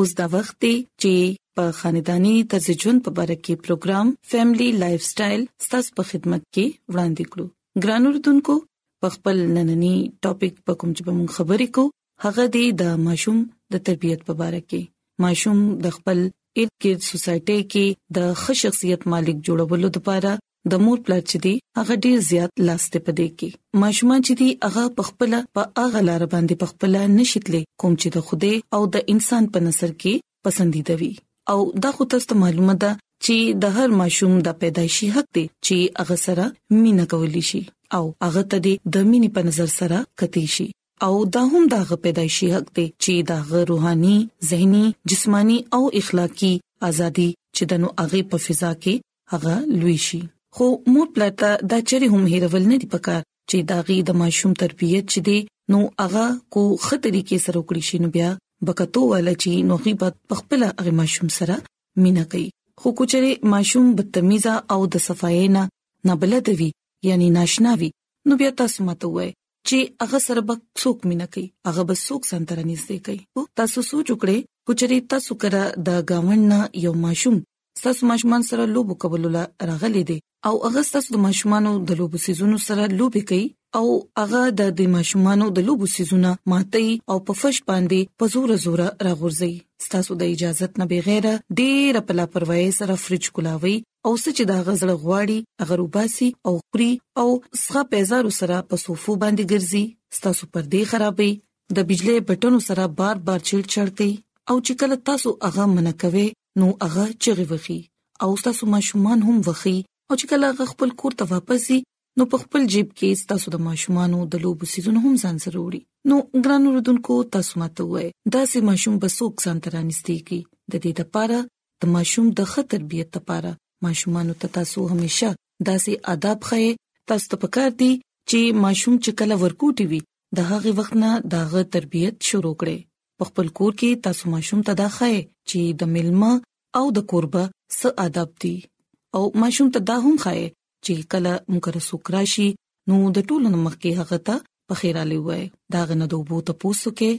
اوس دا وخت دی چې په خاندانی طرز ژوند په اړه کې پروګرام فیملی لایف سټایل ستاسو په خدمت کې وړاندې کړو ګران اردوونکو په خپل نننی ټاپک په کوم چې موږ خبرې کو هغه دی د ماشوم د تربيت په اړه کې ماشوم د خپل ارګ سوسايټي کې د ښه شخصیت مالک جوړولو لپاره د مور پلار چې دی هغه ډیر زیات لاس ته پدې کې ماشومان چې دی هغه په خپل په هغه لار باندې په خپل نشیتلې کوم چې د خوده او د انسان په نظر کې پسندیده وي او دا خو تاسو معلومه ده چې د هر ماشوم د پیدایشي حق دی چې هغه سره مینا کولی شي او هغه ته د مینې په نظر سره کتی شي او دا هم د هغه پیدایشي حق دی چې د هغه روحاني، زهني، جسماني او اخلاقی ازادي چې د نو هغه په فضا کې هغه لوی شي خو مور پلار ته دا چره هم هیرول نه دی پکار چې دا غي د ماشوم تربيت چې دی نو هغه کو خطرې کې سره وکړي شي نو بیا بکتو والا چې نو غي په خپل هغه ماشوم سره مینا کوي خو کوچره ماشوم بدتمیزه او د صفای نه نابلد وي یعنی ناشنا وي نو بیا تاسو ماته وای چې هغه سره به څوک مینا کوي هغه به څوک سنتر نږدې کوي او تاسو سوچ وکړئ کوچري تاسو کرا د گاوند نه یو ماشوم ستاسو ماشومان سره لوبو کولو لا راغلي دي او هغه ستاسو د ماشومان د لوبو سيزونو سره لوبي کوي او هغه د د ماشومان د لوبو سيزونه ماتي او په فش باندې په زور زور راغورځي ستاسو د اجازه نه بغیر ډېر په لاپروايي سره فرج کولاوي او سچ دا غزل غواړي اگر وباسي او خوري او سغه پیزارو سره په صوفو باندې ګرځي ستاسو پر دې خرابې د بجلی بټنو سره بار بار چیړ چړ کوي او چې کله تاسو هغه منکوي نو هغه چغې وخی او تاسو ماشومان هم وخی او چې کله هغه خپل کور ته واپس شي نو په خپل جیب کې تاسو د ماشومانو د لوبو سيزونه هم ځان سره وړي نو ګران رودونکو تاسو ماته وای دا سه ماشوم به څوک ځان ترانستي کی د دې لپاره د ماشوم د ښه تربيت لپاره ماشومانو ته تاسو همیشه داسې آداب خې تاسو ته پکار دي چې ماشوم چې کله ورکوټي وي د هغه وخت نه داغه تربيت شروع کړي په خپل کور کې تاسو ماشوم ته دا خای چې د ملما او د کوربه څه آداب دي او ماشوم ته دا هم خای چې کله مقرر سوکراشي نو د ټولو نمخ کې هغه ته په خیره لوي دا غنه د وبو ته پوسو کې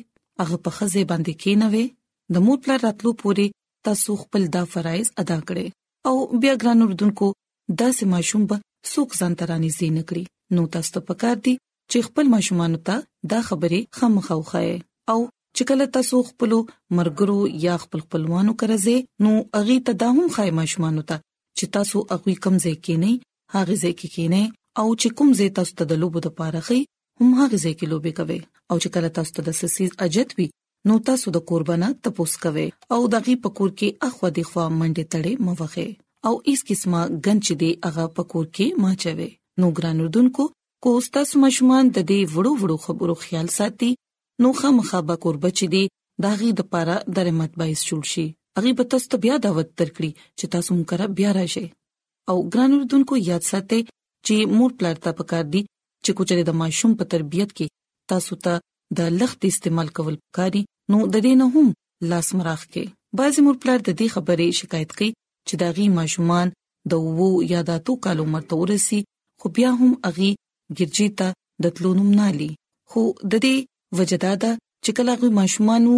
هغه په خزه باندې کې نه وي د مور پلا راتلو پوري تاسو خپل دا فرایز ادا کړئ او بیا ګران اردوونکو دا سه ماشوم به سوک ځان ترانی زین کړی نو تاسو ته پکار دي چې خپل ماشومان ته دا خبرې خامخا وخایي او چې کله تاسو خپل مرګرو یا خپل خپلوانو کرځي نو اغي ته دا هم خای ماشومان ته چې تاسو اغوي کم ځای کې نه هغه ځای کې کې نه او چې کوم ځای تاسو ته د لوبو د پاره خي هم هغه ځای کې لوبي کوي او چې کله تاسو ته د سسیز اجت وي نو تاسو د قربانه تپوس کوي او دغه پکور کې اخو د خوا منډه تړي موخه او اس قسمه غنچ دی هغه پکور کې ما چوي نو ګران اردوونکو کو تاسو ماشومان د دې وړو وړو خبرو خیال ساتي نو خامخا به قربت چي دي داغي د پاره د رحمت باعث جوړ شي هغه به تاسو ته بیا دعوت درکړي چې تاسو مونږ را بیا راشي او ګران اردوونکو یاد ساتئ چې مور پلار ته پکار دي چې کوچره د ماشوم په تربيت کې تاسو ته د لخت استعمال کول پکاري نو د دې نه هم لاس مراخ کې بعض مور پلار د دې خبرې شکایت کوي چې داغي ماشومان د وو یاداتو کال عمر ته ورسي خو بیا هم هغه ګرجي ته د تلو نوم نه لي خو د دې وجه دا ده چې کله هغه ماشومانو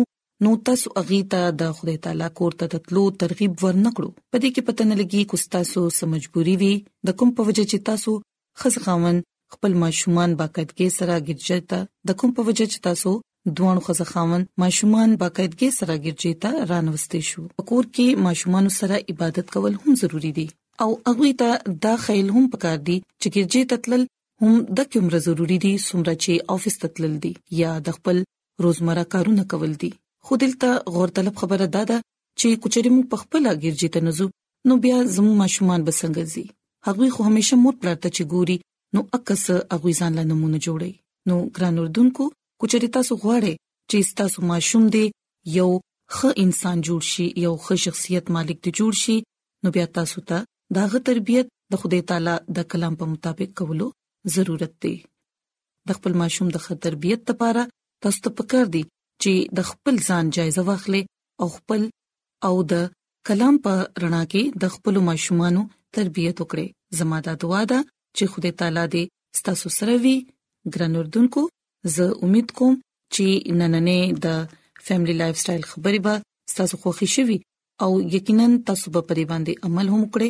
نو تاسو هغه ته د خدای تعالی کور ته د تلو ترغیب ورنکړو په دې کې پته نه لګي کو تاسو سمجبوري وي د کوم په وجه چې تاسو خزخاون خپل ماشومان باقاعدګي سره ګرجي ته د کوم په وجه چې تاسو دواړو خزه خاوند ماشومان باقاعدګۍ سره ګرځي ته رانوستي شو په کور کې ماشومان سره عبادت کول هم ضروری دي او هغه ته دا خیل هم پکار دي چې ګرځي ته تلل هم د کومر ضروری دي سمره چې افیس ته تلل دي یا د خپل روزمره کارونه کول دي خو دلته غور طلب خبره ده ده چې کچري مو په خپل ګرځي ته نزو نو بیا زمو ماشومان بسنګ زی هغه خو همیشه مور پلار ته چې ګوري نو اکس هغه ځان له نمونه جوړي نو ګران اردوونکو کچري تاسو غواړئ چې تاسو ماشوم دې یو ښه انسان جوړ شي یو ښه شخصیت مالک دې جوړ شي نو بیا تاسو ته داغه تربيت د خدای تعالی د کلام په مطابق کولو ضرورت دی د خپل ماشوم د ښه تربيت لپاره تاسو ته پکار دي چې د خپل ځان جایزه واخلئ او خپل او د کلام په رڼا کې د خپل ماشومانو تربيت وکړي زما دا دعا ده چې خدای تعالی دې ستاسو سره وي ګران اردوونکو زه امید کوم چې نننې د فیملی لایف سټایل خبرې به تاسو خوښی شي او یقینا تاسو به پرې باندې عمل هم وکړئ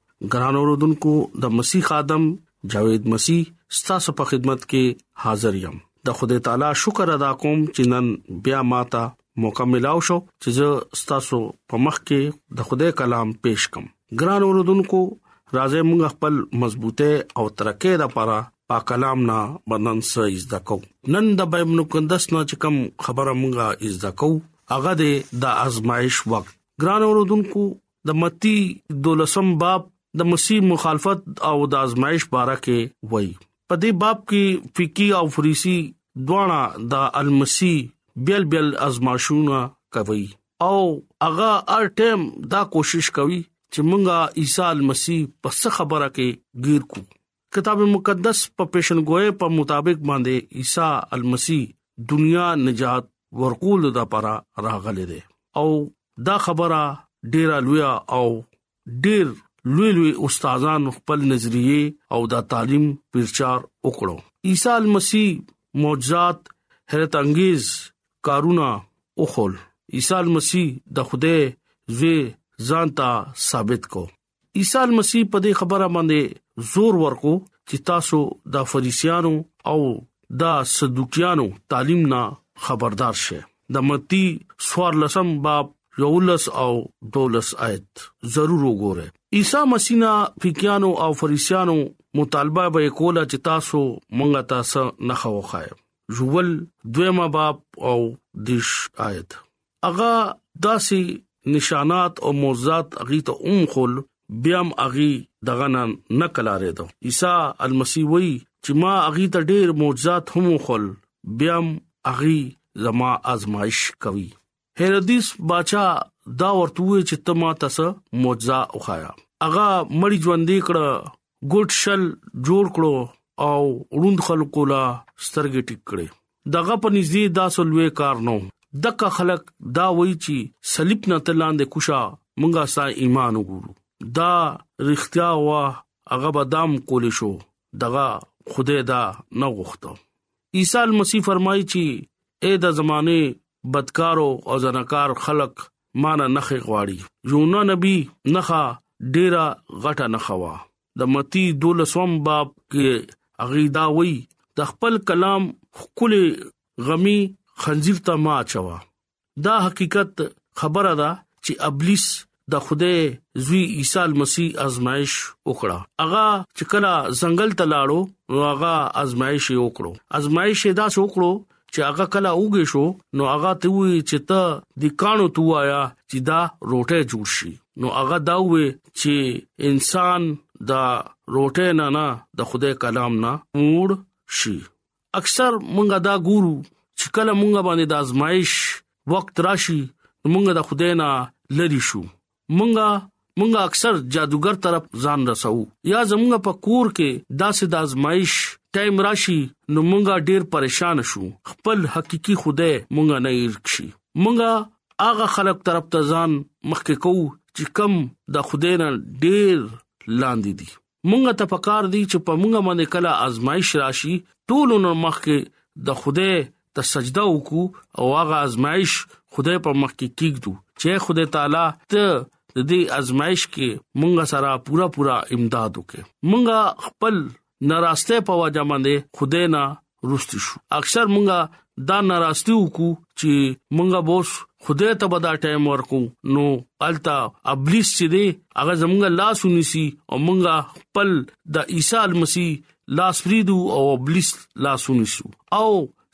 ګران اوردونکو د مسیح ادم جاوید مسیح ستاسو په خدمت کې حاضر یم د خدای تعالی شکر ادا کوم چې نن بیا ماته موقع ملاو شو چې زه ستاسو په مخ کې د خدای کلام پېښ کوم ګران اوردونکو راځي موږ خپل مضبوطه او ترقه د پاره پاک کلام نه بدن سره زده کو نن د بایبل مقدس نه چې کوم خبره موږ زده کو هغه د آزمائش وخت ګران اوردونکو د متی 12 باب د مسیح مخالفت او د آزمائش باره کې وایي په دې باب کې فقہی او فریسی دواړه د المسی بیل بیل آزمائشونه کوي او هغه هر ټیم دا کوشش کوي چې مونږه عیسی مسیح په څه خبره کې گیر کو کتاب مقدس په پیشنګوي په مطابق باندې عیسی المسی دنیا نجات ورکول د پاره راغله ده او دا خبره ډیره لوی او ډیر لوی لوی استادان خپل نظریه او دا تعلیم پرچار وکړو عیسی المسی معجزات حیرت انگیز کارونه اوخول عیسی مسیح د خوده زوی ځانتا ثابت کو عیسی مسیح په دې خبره باندې زور ورکو چې تاسو د فریسیانو او د صدوقیانو تعلیم نه خبردار شئ د متی سوار لسم باب یولس او دولس آیت ضرور وګوره عیسی مسیح نه فقیانو او فریسیانو مطالبه به کوله چې تاسو مونږه تاسو نه خوخای جوول دویمه باب او دیش آیت هغه داسي نشانات او معجزات هغه ته اوم خل بیا هم هغه دغه نه نکلاره دو عیسی المسی وی چې ما هغه ته ډیر معجزات هم خل بیا هم هغه زما آزمائش کوي هرودیس بچا دا ورته وی چې ته ما تاسو معجزه وخایا هغه مړی ژوندې کړه ګډ شل جوړ کړو او روند خلکو لا سترګې ټیک کړې دغه په نږدې داسو لوی کار نو دغه خلک دا وایي چې صلیب نه تلاندې کوشا مونږه سا ایمان وګورو دا رښتیا وا هغه بدام کول شو دغه خدای دا نه غوښته عیسی مسیح فرمایي چې اې د زمانه بدکارو او زناکار خلک مان نه غواړي یونا نبی نخا ډیرا غټه نخوا د متی 12 باب کې هغه دا وی د خپل کلام خپل غمی خنزیر ته ما چوا دا حقیقت خبره ده چې ابلیس د خوده زوی عیسی مسیح آزمائش وکړه اغا چې کله ځنګل ته لاړو نو اغا آزمائش وکړو آزمائش دا وکړو چې هغه کله اوګې شو نو هغه ته وی چې ته د کانو توایا چې دا روټه جوړ شي نو هغه دا وی چې انسان دا روټه نه نه د خدای کلام نه موړ شي اکثر مونږه دا ګورو چې کله مونږه باندې د ازمایش وخت راشي مونږه د خدای نه لری شو مونږه مونږه اکثر جادوګر طرف ځان رسو یا زمونږ په کور کې داسې د ازمایش ټایم راشي نو مونږه ډیر پریشان شو خپل حقيقي خوده مونږه نه ورکشي مونږه هغه خلک طرف ته ځان مخکې کوو چې کم د خوده نه ډیر لاندې دي مونږ ته پکار دي چې په مونږ باندې کله آزمائش راشي ټول نو مخ کې د خوده ته سجده وکړو او هغه آزمائش خوده په مخ کې کیږو چې خوده تعالی ته د دې آزمائش کې مونږه سره پورا پورا امداد وکې مونږه خپل ناراسته په وجه باندې خوده نه روستي شو اکثر مونږه دا ناراستي وکړو چې مونږه بوس خدای ته به دا ټایم ورکو نو التا ابلیس چې دی هغه زمونږه لاس ونیسي او مونږه خپل د عیسی مسیح لاس فریدو او ابلیس لاس ونیسو او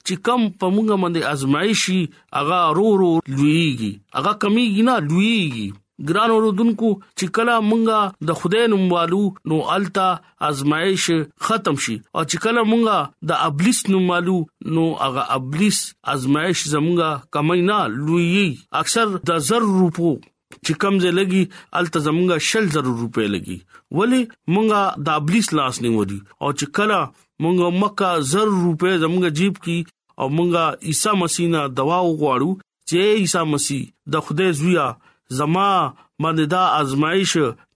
چې کم په مونږه باندې ازمایشي هغه رو رو لویږي هغه کمیږي نه لویږي ګران اوردونکو چې کله مونږه د خدای نوم والو نو التا ازمایش ختم شي او چې کله مونږه د ابلیس نوم والو نو هغه ابلیس ازمایش زمونږه کمای نه لوی اکثر د زر روپو چې کم زه لګي الته زمونږه شل زر روپې لګي ولی مونږه د ابلیس لاس نیو دي او چې کله مونږه مکه زر روپې زمونږه جیب کې او مونږه عیسی مسیح نه دوا وغواړو چې اې عیسی مسیح د خدای زویا زما باندې دا آزمائش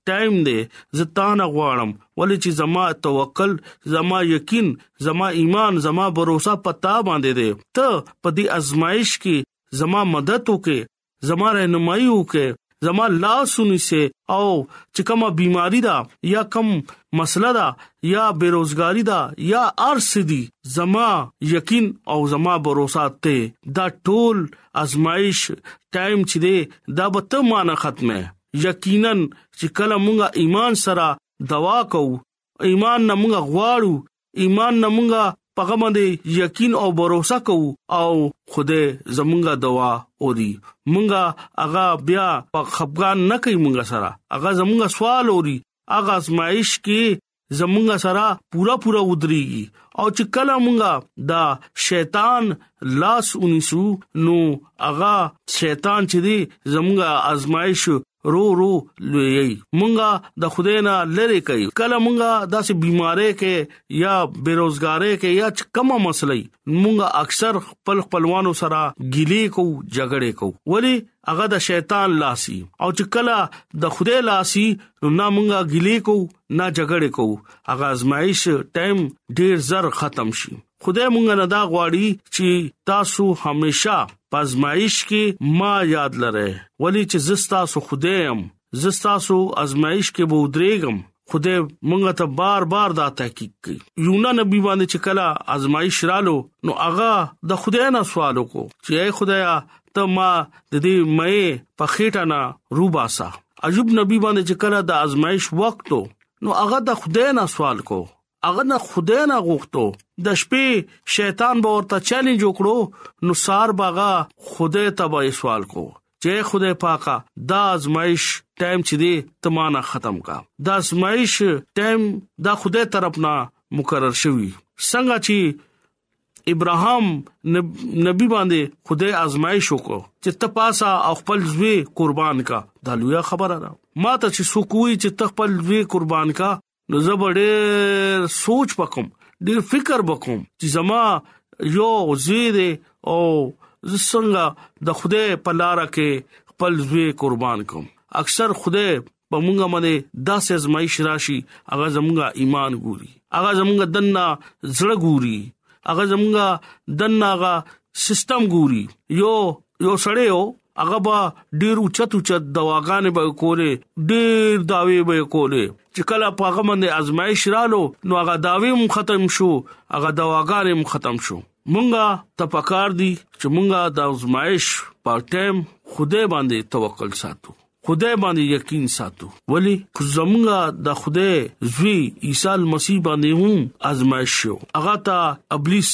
ټایم دی زه تا نه غواړم ولې چې زما توکل زما یقین زما ایمان زما باور پتا باندې دی ته په دې ازمایش کې زما مدد وکې زما رهنمایي وکې زما لاس ونیسه او چې کومه بيماري ده یا کم مسله ده یا بیروزګاری ده یا ارس دي زما یقین او زما باور ته دا ټول ازمایش ټایم چې ده دا به ته مانه ختمه یقینا چې کله مونږه ایمان سره دوا کوو ایمان نه موږ غواړو ایمان نه موږ په هغه باندې یقین او باور وکړو او خوده زمونږه دوا اوري مونږه هغه بیا په خفقان نه کوي مونږه سره هغه زمونږه سوال اوري هغه ازمایش کې زمونږه سره پورا پورا ودرېږي او چې کله مونږه دا شیطان لاس اونیسو نو هغه شیطان چې دی زمونږه ازمایش رو رو لوی مونږه د خدای نه لری کوي کله مونږه داسې بيمارې کې یا بیروزګارې کې یا کومه مسلې مونږه اکثر خپل خپلوانو سره ګیلې کو جګړې کو ولی هغه د شیطان لاسي او چې کله د خدای لاسي نو نه مونږه ګیلې کو نه جګړې کو هغه ازمایش ټایم ډیر زر ختم شي خدای مونږ نه دا غواړي چې تاسو همیشا پزمایش کې ما یاد لره ولی چې زستا سو خدایم زستا سو ازمایش کې به ودرېګم خدای مونږ ته بار بار دا تحقیق کوي یونا نبی باندې چې کلا ازمایش رالو نو هغه د خدای نه سوال وکړو چې اے خدایا ته ما د دې مې په خېټه نه روباسا عجب نبی باندې چې کلا د ازمایش وخت نو هغه د خدای نه سوال کو هغه نه خدای نه غوښتو د شپې شیطان به ورته چیلنج وکړو نو سار باغه خدای ته به سوال کو چې خدای پاکه دا ازمایش ټایم چې دی تمانه ختم کا دا ازمایش ټایم دا خدای طرف نه مقرر شوی څنګه چې ابراهام نبی باندې خدای آزمائش وکړو چې تپاسا خپل زوی قربان کا دا لوی خبره ده ما ته چې سوکوي چې تخپل زوی قربان کا نو زه به ډېر سوچ وکم ډېر فکر وکم چې زما یو زید او زسنګا د خوده په لار کې خپل زوی قربان کوم اکثر خوده په مونږه باندې داسې ازمایش راشي هغه زمونږه ایمان ګوري هغه زمونږه دنه زړه ګوري هغه زمونږه دنه هغه سیستم ګوري یو یو سړیو هغه به ډیر اوچت اوچت دواګانې به کولې ډیر داوی به کولې چې کله په هغه باندې آزمائش رالو نو هغه داوی هم ختم شو هغه دواګانې هم ختم شو مونږه تپکار دي چې مونږه د آزمائش په ټیم خوده باندې توکل ساتو خدای باندې یقین ساتو ولی زمونږه د خدای زوی عیسی مسیح باندې هم آزمائش شو هغه ته ابلیس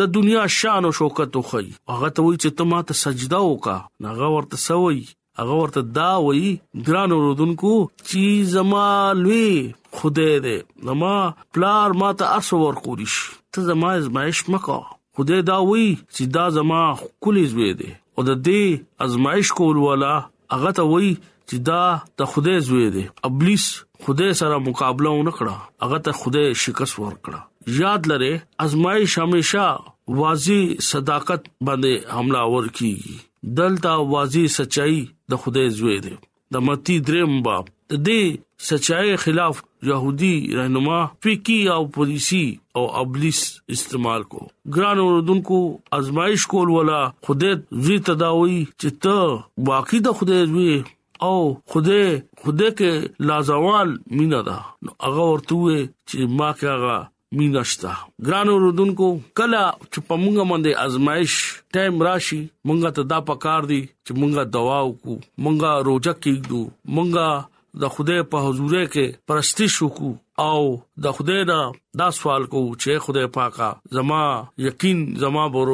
د دنیا شان او شوکت وخی هغه ته وی چې ته ماته سجده وکا هغه ورته سوی هغه ورته دا وایي ګران اوردونکو چې زما لوی خدای دې زما پلار ماته اسو ور کولیش ته زما ازمایش مکو خدای دا وایي چې دا زما کلی زوی دی او د دې ازمایش کول ولا هغه ته وایي چې دا د خدای زوی دی ابلیس خدای سره مقابله ونکړه هغه ته خدای شکست ورکړه یاد لره ازمایش همیشه واضح صداقت باندې حمله ور کیږي دلته واضح سچای د خدای زوی دی د متی دریم باب د دې سچای خلاف يهودي رهنما فقي او پولیسي او ابلیس استعمال کو ګران اوردونکو ازمایش کول ولا خدای زی تداوی چې ته واقعي د خدای زی او خدای خدای کې لازوال مینا ده هغه ورته چې ما کې هغه مینه شته ګران اوردونکو کله چې په موږ باندې آزمائش ټایم راشي موږ ته دا پکار دي چې موږ دعا وکړو موږ روزه کېږو موږ د خدای په حضور کې پرستش وکړو او د خدای دا دا سوال کو چې خدای پاکا زما یقین زما باور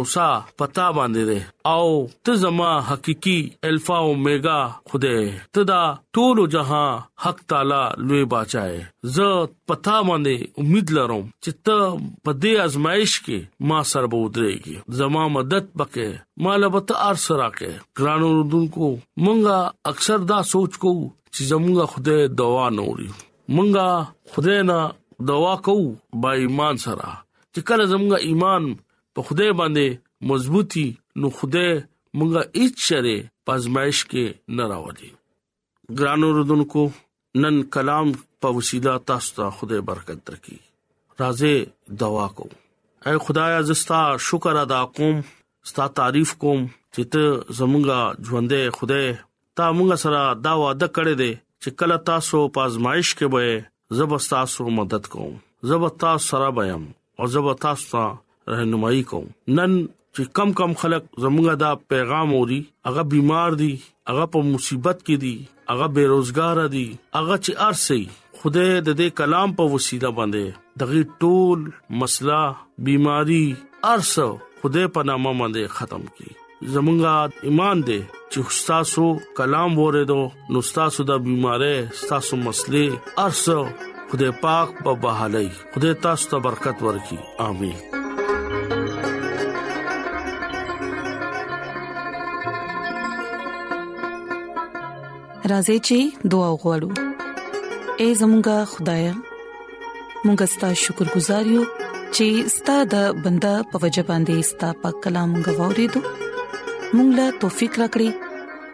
پتا باندې ده او ته زما حقيقي الفا او میگا خدای ته دا ټول جهان حق تعالی لوی بچای زه پتا باندې امید لرم چې ته په دې ازمایش کې ما سره به ودرېږي زما مدد پکې مال به ته ار سره کې ګران اوردونکو مونږه اکثر دا سوچ کو چې زمونږه خدای دوا نوري مونږه خدای نه دوا کو با ایمان سره چې کله زمونږه ایمان په خدای باندې مضبوطی نو خدای مونږه هیڅ شری پزمایش کې نه راوړي ګران اوردونکو نن کلام په وسیله تاسو ته خدای برکت درکړي راځي دعا کوو اے خدایا زستا شکر ادا کوم ستا تعریف کوم چې ته زمونږه ژوندې خدای تا مونږ سره دا وعده کړې ده چې کله تاسو په ازمایش کې وې زه به تاسو مدد کوم زه به تاسو سره بیم او زه به تاسو ته رهنمایي کوم نن چې کم کم خلک زموږه دا پیغام اوري هغه بیمار دي هغه په مصیبت کې دي هغه بیروزګار دي هغه چې ارسي خدای د دې کلام په وسیله باندې دغه ټول مسله بيماري ارسو خدای په نامه باندې ختم کړي زمونږه ایمان دی چې تاسو کلام وریدو نو تاسو د بيمارۍ تاسو مسلې ارسو خدای پاک په با بحالي خدای تاسو ته برکت ورکړي امين راځي چې دعا وغوړو اے زمونږ خدای مونږ ستاسو شکر گزار یو چې ستاسو د بندا په وجه باندې ستاسو په کلام غوړې دو مونږ لا توفیق راکړي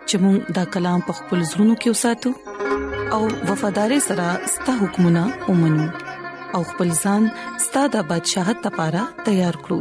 چې مونږ دا کلام په خپل زړونو کې وساتو او وفادار سره ستاسو حکمونه ومنو او خپل ځان ستاسو د بدشاہت لپاره تیار کړو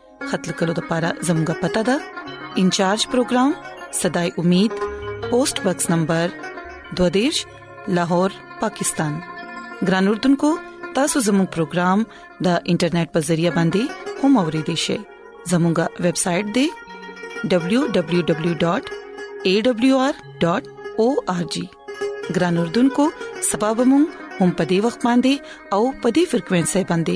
خط لیکلو لپاره زموږه پته ده انچارج پروگرام صداي امید پوسټ باکس نمبر 22 لاهور پاکستان ګران اردوونکو تاسو زموږ پروگرام د انټرنیټ په ذریعہ باندې هم اوريدي شئ زموږه ویب سټ د www.awr.org ګران اردوونکو سبب مون هم پدی وخت باندې او پدی فریکوينسي باندې